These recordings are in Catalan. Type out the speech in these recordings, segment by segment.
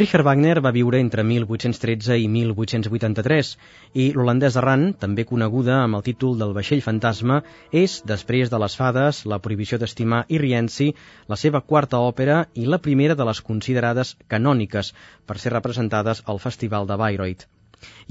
Richard Wagner va viure entre 1813 i 1883 i l'holandès Arran, també coneguda amb el títol del vaixell fantasma, és, després de les fades, la prohibició d'estimar i Rienzi, la seva quarta òpera i la primera de les considerades canòniques per ser representades al Festival de Bayreuth.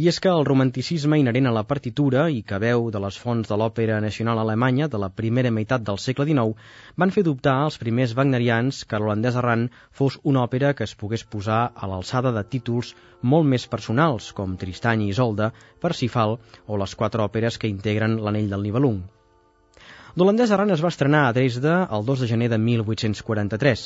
I és que el romanticisme inherent a la partitura i que veu de les fonts de l'òpera nacional alemanya de la primera meitat del segle XIX van fer dubtar als primers wagnerians que l'holandès Arran fos una òpera que es pogués posar a l'alçada de títols molt més personals com Tristany i Isolde, Parsifal o les quatre òperes que integren l'anell del Nibelung. L'holandès Arran es va estrenar a Dresde el 2 de gener de 1843.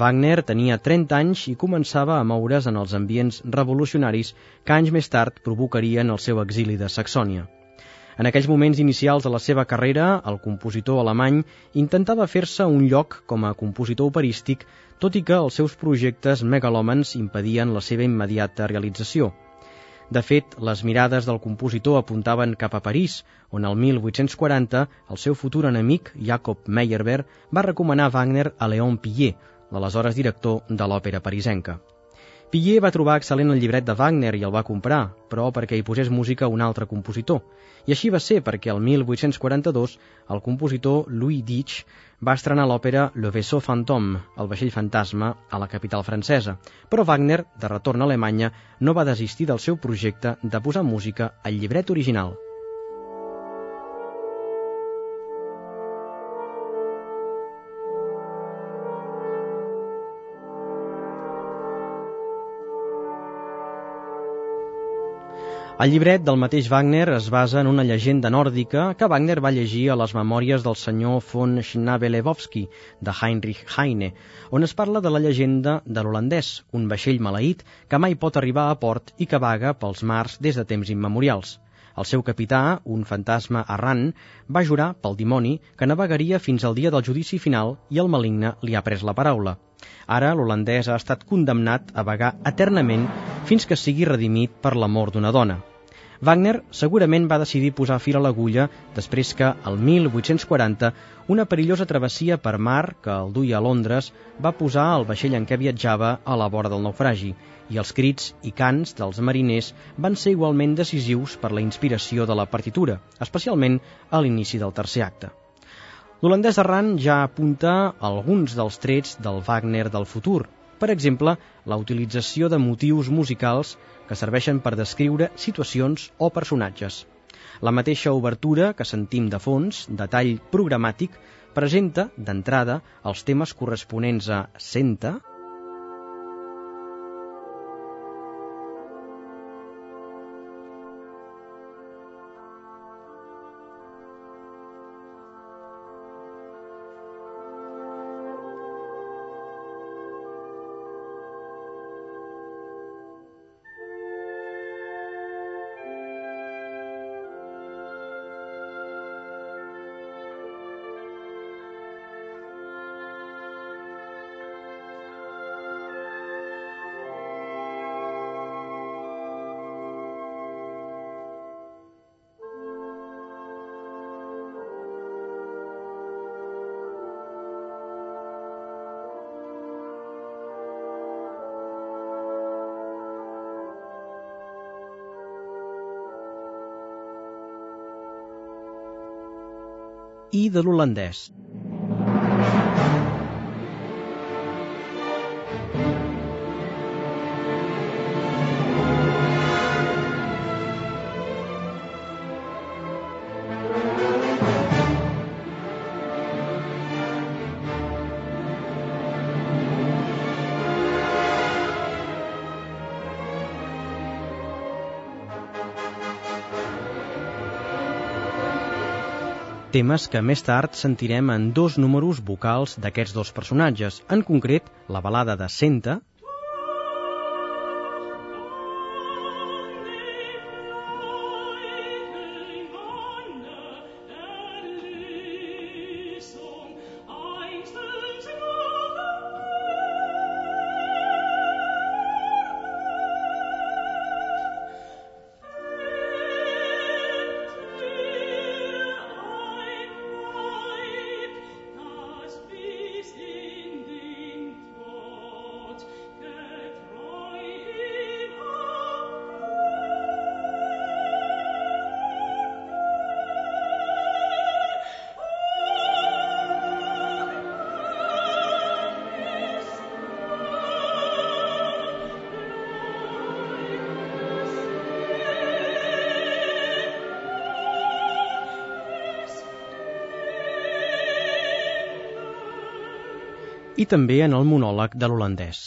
Wagner tenia 30 anys i començava a moure's en els ambients revolucionaris que anys més tard provocarien el seu exili de Saxònia. En aquells moments inicials de la seva carrera, el compositor alemany intentava fer-se un lloc com a compositor operístic, tot i que els seus projectes megalòmens impedien la seva immediata realització. De fet, les mirades del compositor apuntaven cap a París, on el 1840 el seu futur enemic, Jacob Meyerbeer, va recomanar Wagner a Léon Pillet, l'aleshores director de l'òpera parisenca. Pillet va trobar excel·lent el llibret de Wagner i el va comprar, però perquè hi posés música un altre compositor. I així va ser perquè el 1842 el compositor Louis Ditch va estrenar l'òpera Le Vaisseau Fantôme, el vaixell fantasma, a la capital francesa. Però Wagner, de retorn a Alemanya, no va desistir del seu projecte de posar música al llibret original. El llibret del mateix Wagner es basa en una llegenda nòrdica que Wagner va llegir a les memòries del senyor von Schnabelewowski de Heinrich Heine, on es parla de la llegenda de l'holandès, un vaixell maleït que mai pot arribar a port i que vaga pels mars des de temps immemorials. El seu capità, un fantasma errant, va jurar pel dimoni que navegaria fins al dia del judici final i el maligne li ha pres la paraula. Ara l'holandès ha estat condemnat a vagar eternament fins que sigui redimit per l'amor d'una dona. Wagner segurament va decidir posar fil a l'agulla després que, el 1840, una perillosa travessia per mar que el duia a Londres va posar el vaixell en què viatjava a la vora del naufragi i els crits i cants dels mariners van ser igualment decisius per la inspiració de la partitura, especialment a l'inici del tercer acte. L'holandès Arran ja apunta alguns dels trets del Wagner del futur, per exemple, la utilització de motius musicals que serveixen per descriure situacions o personatges. La mateixa obertura que sentim de fons, de tall programàtic, presenta, d'entrada, els temes corresponents a Senta, i de l'holandès. Temes que més tard sentirem en dos números vocals d'aquests dos personatges, en concret la balada de Senta, i també en el monòleg de l'holandès.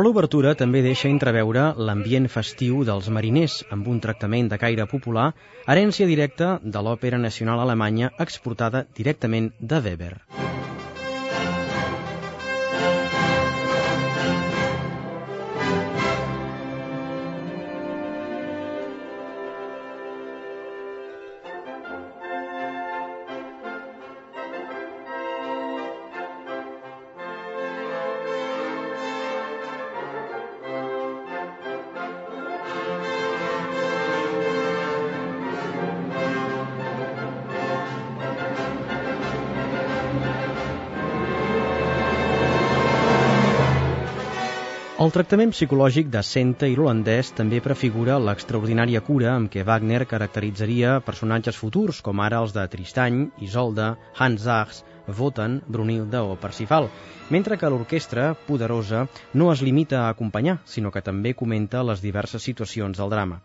Però l'obertura també deixa entreveure l'ambient festiu dels mariners, amb un tractament de caire popular, herència directa de l'òpera nacional alemanya exportada directament de Weber. El tractament psicològic de Senta i l'holandès també prefigura l'extraordinària cura amb què Wagner caracteritzaria personatges futurs, com ara els de Tristany, Isolde, Hans Sachs, Wotan, Brunilde o Parsifal, mentre que l'orquestra, poderosa, no es limita a acompanyar, sinó que també comenta les diverses situacions del drama.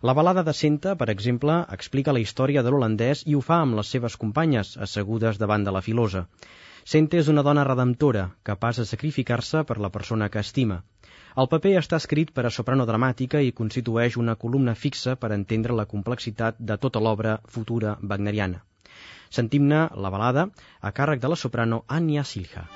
La balada de Senta, per exemple, explica la història de l'holandès i ho fa amb les seves companyes, assegudes davant de la filosa. Sente és una dona redemptora, capaç de sacrificar-se per la persona que estima. El paper està escrit per a soprano dramàtica i constitueix una columna fixa per entendre la complexitat de tota l'obra futura wagneriana. Sentim-ne la balada a càrrec de la soprano Anya Silja.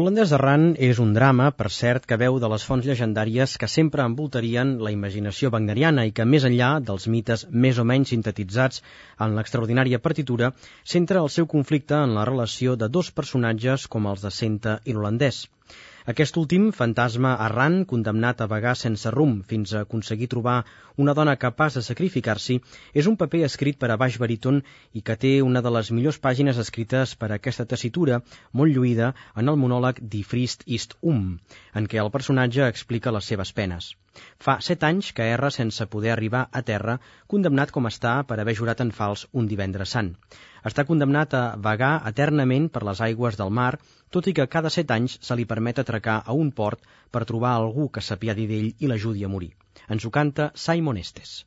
L'holandès errant és un drama, per cert, que veu de les fonts llegendàries que sempre envoltarien la imaginació wagneriana i que, més enllà dels mites més o menys sintetitzats en l'extraordinària partitura, centra el seu conflicte en la relació de dos personatges com els de Senta i l'holandès. Aquest últim, fantasma errant, condemnat a vagar sense rumb fins a aconseguir trobar una dona capaç de sacrificar-s'hi, és un paper escrit per a baix baríton i que té una de les millors pàgines escrites per a aquesta tessitura, molt lluïda en el monòleg Die Frist ist um, en què el personatge explica les seves penes. Fa set anys que erra sense poder arribar a terra, condemnat com està per haver jurat en fals un divendres sant està condemnat a vagar eternament per les aigües del mar, tot i que cada set anys se li permet atracar a un port per trobar algú que s'apiadi d'ell i l'ajudi a morir. Ens ho canta Simon Estes.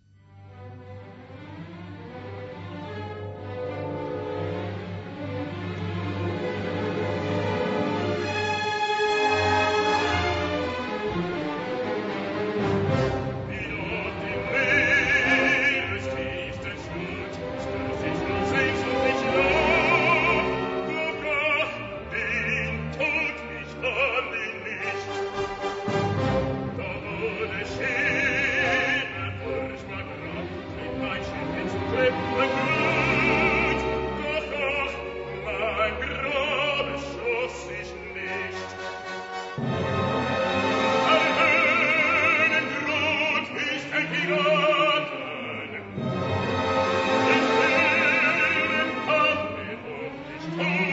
Thank you.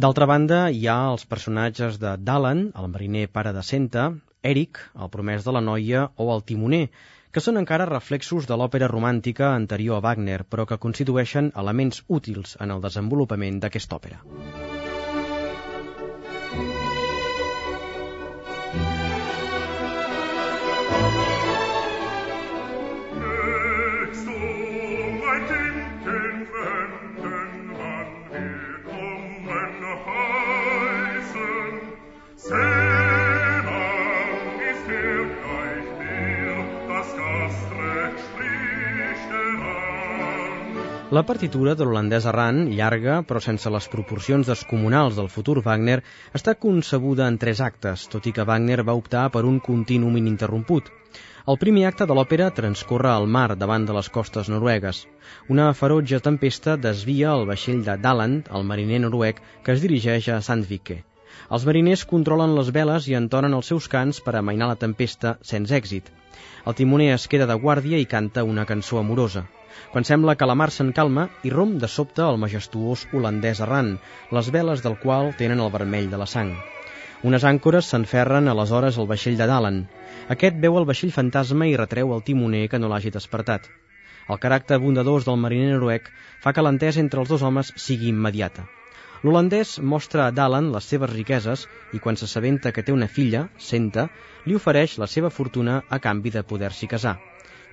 D'altra banda, hi ha els personatges de Dalan, el mariner pare de Senta, Eric, el promès de la noia, o el timoner, que són encara reflexos de l'òpera romàntica anterior a Wagner, però que constitueixen elements útils en el desenvolupament d'aquesta òpera. La partitura de l'holandès Arran, llarga però sense les proporcions descomunals del futur Wagner, està concebuda en tres actes, tot i que Wagner va optar per un continu ininterromput. El primer acte de l'òpera transcorre al mar davant de les costes noruegues. Una ferotge tempesta desvia el vaixell de Daland, el mariner noruec, que es dirigeix a Sandvike. Els mariners controlen les veles i entonen els seus cants per amainar la tempesta sense èxit. El timoner es queda de guàrdia i canta una cançó amorosa. Quan sembla que la mar s'encalma, romp de sobte el majestuós holandès errant, les veles del qual tenen el vermell de la sang. Unes àncores s'enferren aleshores al vaixell de Dalen. Aquest veu el vaixell fantasma i retreu al timoner que no l'hagi despertat. El caràcter bondadós del mariner noruec fa que l'entesa entre els dos homes sigui immediata. L'holandès mostra a Dalan les seves riqueses i quan s'assabenta que té una filla, Senta, li ofereix la seva fortuna a canvi de poder-s'hi casar.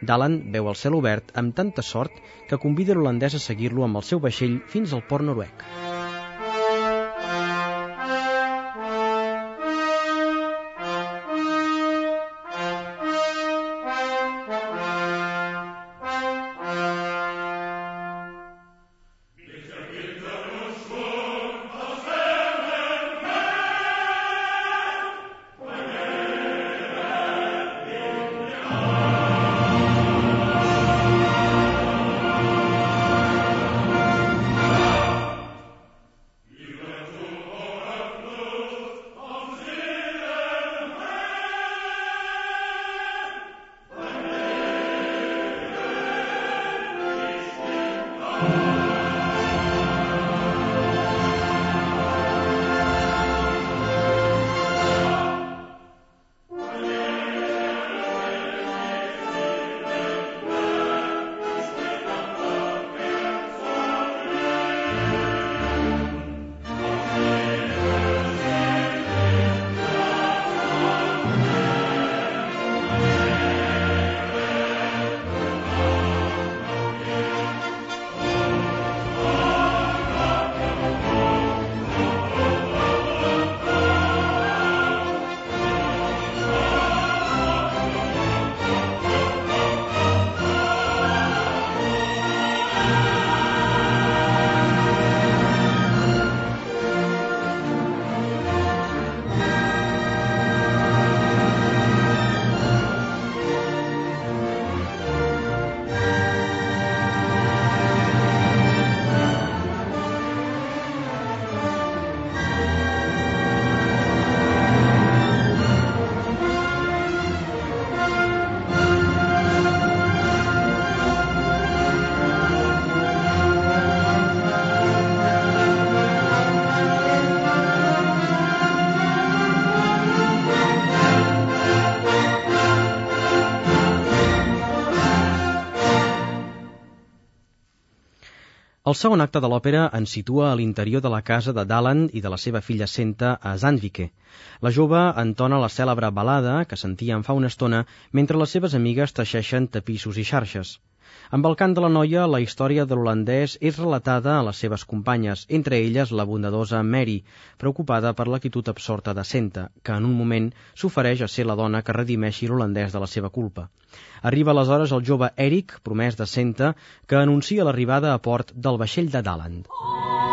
Dalan veu el cel obert amb tanta sort que convida l'holandès a seguir-lo amb el seu vaixell fins al port noruec. El segon acte de l'òpera ens situa a l'interior de la casa de Daland i de la seva filla Senta a Zandvike. La jove entona la cèlebre balada que sentíem fa una estona mentre les seves amigues teixeixen tapissos i xarxes. Amb el cant de la noia, la història de l'holandès és relatada a les seves companyes, entre elles la bondadosa Mary, preocupada per l'actitud absorta de Senta, que en un moment s'ofereix a ser la dona que redimeixi l'holandès de la seva culpa. Arriba aleshores el jove Eric, promès de Senta, que anuncia l'arribada a port del vaixell de Daland. Oh!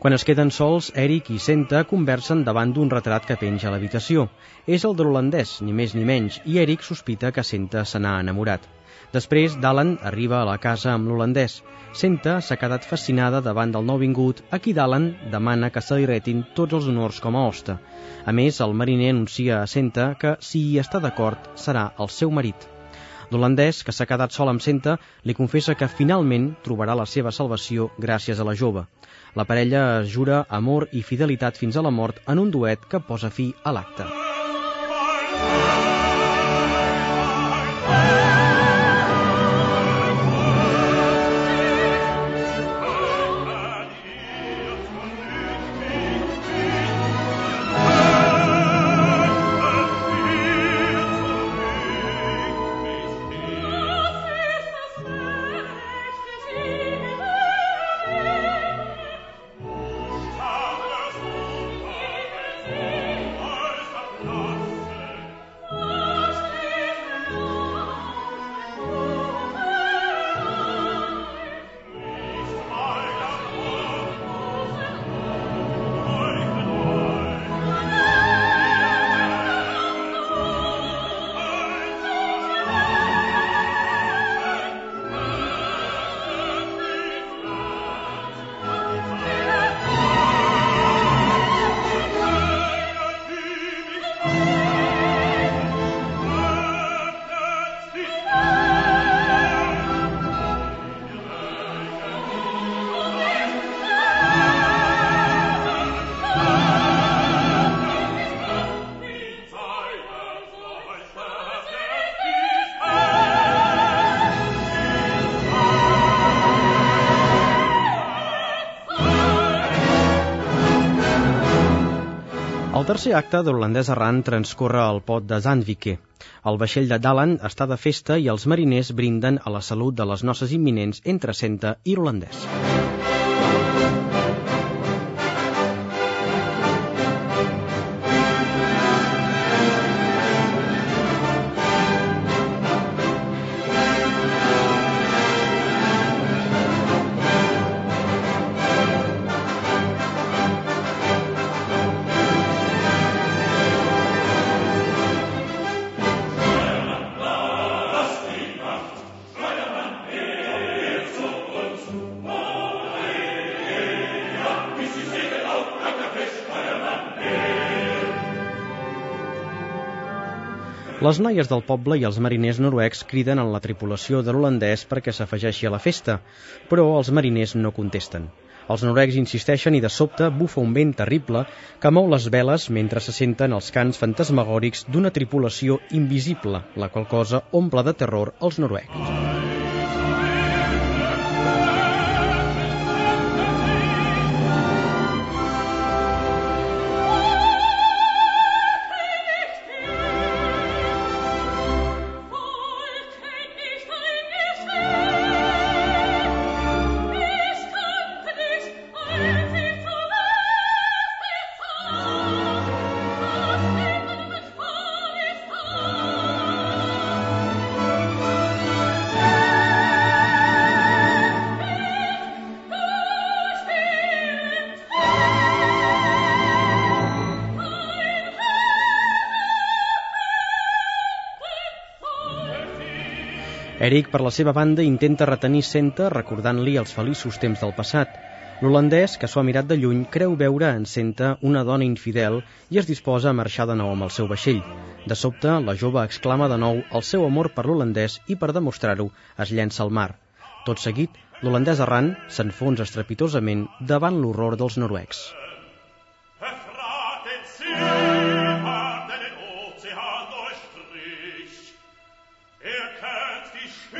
Quan es queden sols, Eric i Senta conversen davant d'un retrat que penja a l'habitació. És el de l'holandès, ni més ni menys, i Eric sospita que Senta se n'ha enamorat. Després, Dalan arriba a la casa amb l'holandès. Senta s'ha quedat fascinada davant del nouvingut, a qui Dalan demana que se li retin tots els honors com a hoste. A més, el mariner anuncia a Senta que, si hi està d'acord, serà el seu marit. L'holandès, que s'ha quedat sol amb Senta, li confessa que finalment trobarà la seva salvació gràcies a la jove. La parella jura amor i fidelitat fins a la mort en un duet que posa fi a l'acte. Tercer acte de l'holandès errant transcorre al pot de Zandvike. El vaixell de Dalan està de festa i els mariners brinden a la salut de les noces imminents entre Senta i l'holandès. Les noies del poble i els mariners noruecs criden en la tripulació de l'holandès perquè s'afegeixi a la festa, però els mariners no contesten. Els noruecs insisteixen i de sobte bufa un vent terrible que mou les veles mentre se senten els cants fantasmagòrics d'una tripulació invisible, la qual cosa omple de terror els noruecs. Eric, per la seva banda, intenta retenir Senta recordant-li els feliços temps del passat. L'holandès, que s'ho ha mirat de lluny, creu veure en Senta una dona infidel i es disposa a marxar de nou amb el seu vaixell. De sobte, la jove exclama de nou el seu amor per l'holandès i, per demostrar-ho, es llença al mar. Tot seguit, l'holandès errant s'enfonsa estrepitosament davant l'horror dels noruecs.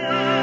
Yeah.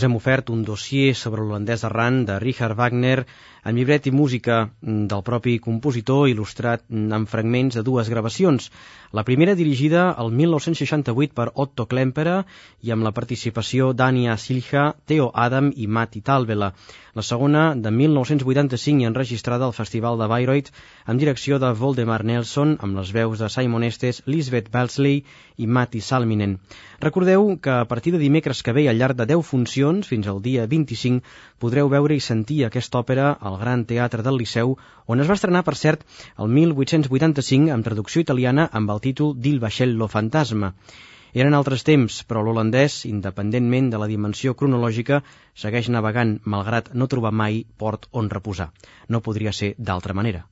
Us hem ofert un dossier sobre l'holandès errant de Richard Wagner amb llibret i música del propi compositor il·lustrat amb fragments de dues gravacions. La primera dirigida el 1968 per Otto Klempera i amb la participació d'Ania Silja, Theo Adam i Matti Talvela. La segona, de 1985 i enregistrada al Festival de Bayreuth amb direcció de Voldemar Nelson amb les veus de Simon Estes, Lisbeth Belsley i Matti Salminen. Recordeu que a partir de dimecres que ve al llarg de 10 funcions, fins al dia 25, podreu veure i sentir aquesta òpera al Gran Teatre del Liceu, on es va estrenar, per cert, el 1885 amb traducció italiana amb el títol d'Il Vascello Fantasma. Eren altres temps, però l'holandès, independentment de la dimensió cronològica, segueix navegant, malgrat no trobar mai port on reposar. No podria ser d'altra manera.